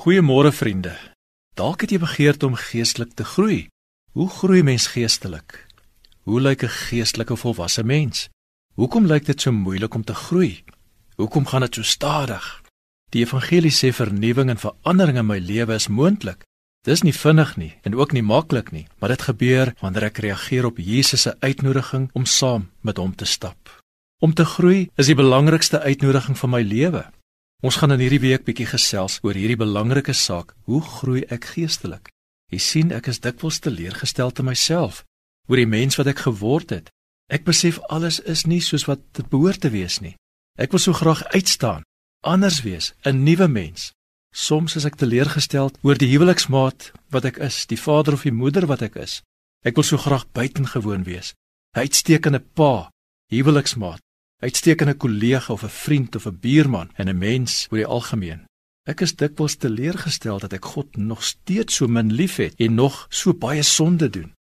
Goeiemôre vriende. Dalk het jy begeerd om geestelik te groei. Hoe groei mens geestelik? Hoe lyk 'n geestelike volwasse mens? Hoekom lyk dit so moeilik om te groei? Hoekom gaan dit so stadig? Die evangelie sê vernuwing en verandering in my lewe is moontlik. Dis nie vinnig nie en ook nie maklik nie, maar dit gebeur wanneer ek reageer op Jesus se uitnodiging om saam met hom te stap. Om te groei is die belangrikste uitnodiging van my lewe. Ons gaan in hierdie week bietjie gesels oor hierdie belangrike saak: hoe groei ek geestelik? Jy sien, ek is dikwels teleurgestel te myself oor die mens wat ek geword het. Ek besef alles is nie soos wat dit behoort te wees nie. Ek wil so graag uitstaan, anders wees, 'n nuwe mens. Soms is ek teleurgestel oor die huweliksmaat wat ek is, die vader of die moeder wat ek is. Ek wil so graag buitengewoon wees. 'n Uitstekende pa, huweliksmaat, uitstekende kollega of 'n vriend of 'n buurman en 'n mens oor die algemeen. Ek is dikwels teleurgestel dat ek God nog steeds so min liefhet en nog so baie sonde doen.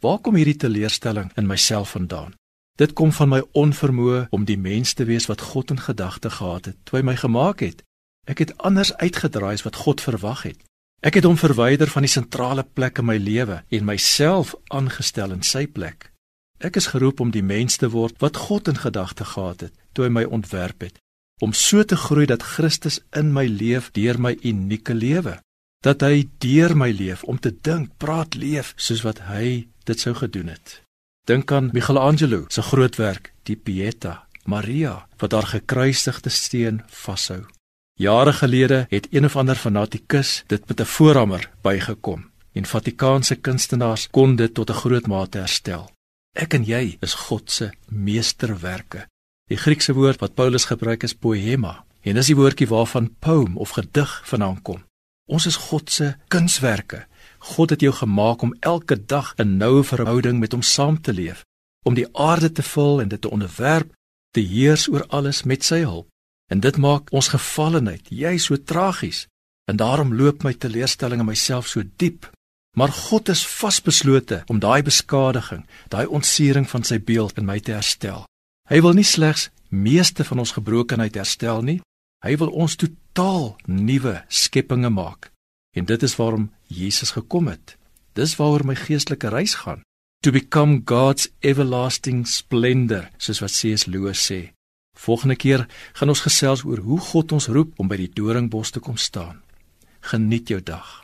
Waar kom hierdie teleurstelling in myself vandaan? Dit kom van my onvermoë om die mens te wees wat God in gedagte gehad het toe hy my gemaak het. Ek het anders uitgedraai as wat God verwag het. Ek het hom verwyder van die sentrale plek in my lewe en myself aangestel in sy plek. Ek is geroep om die mens te word wat God in gedagte gehad het toe hy my ontwerp het, om so te groei dat Christus in my leef deur my unieke lewe, dat hy deur my leef om te dink, praat, leef soos wat hy dit sou gedoen het. Dink aan Michelangelo se groot werk, die Pieta, Maria wat haar gekruisigde steen vashou. Jare gelede het een of ander fanatikus dit met 'n voorhamer bygekom en Vatikaanse kunstenaars kon dit tot 'n groot mate herstel. Ek en jy is God se meesterwerke. Die Griekse woord wat Paulus gebruik is poema en dis die woordjie waarvan poem of gedig vandaan kom. Ons is God se kunswerke. God het jou gemaak om elke dag 'n noue verhouding met hom saam te leef, om die aarde te vul en dit te onderwerp, te heers oor alles met sy hulp. En dit maak ons gevallenheid jy so tragies. En daarom loop my teleurstelling in myself so diep Maar God is vasbeslote om daai beskadiging, daai ontsiering van sy beeld in my te herstel. Hy wil nie slegs meeste van ons gebrokenheid herstel nie, hy wil ons totaal nuwe skepinge maak. En dit is waarom Jesus gekom het. Dis waaroor my geestelike reis gaan, to become God's everlasting splendor, soos wat C.S. Lewis sê. Volgende keer gaan ons gesels oor hoe God ons roep om by die doringbos te kom staan. Geniet jou dag.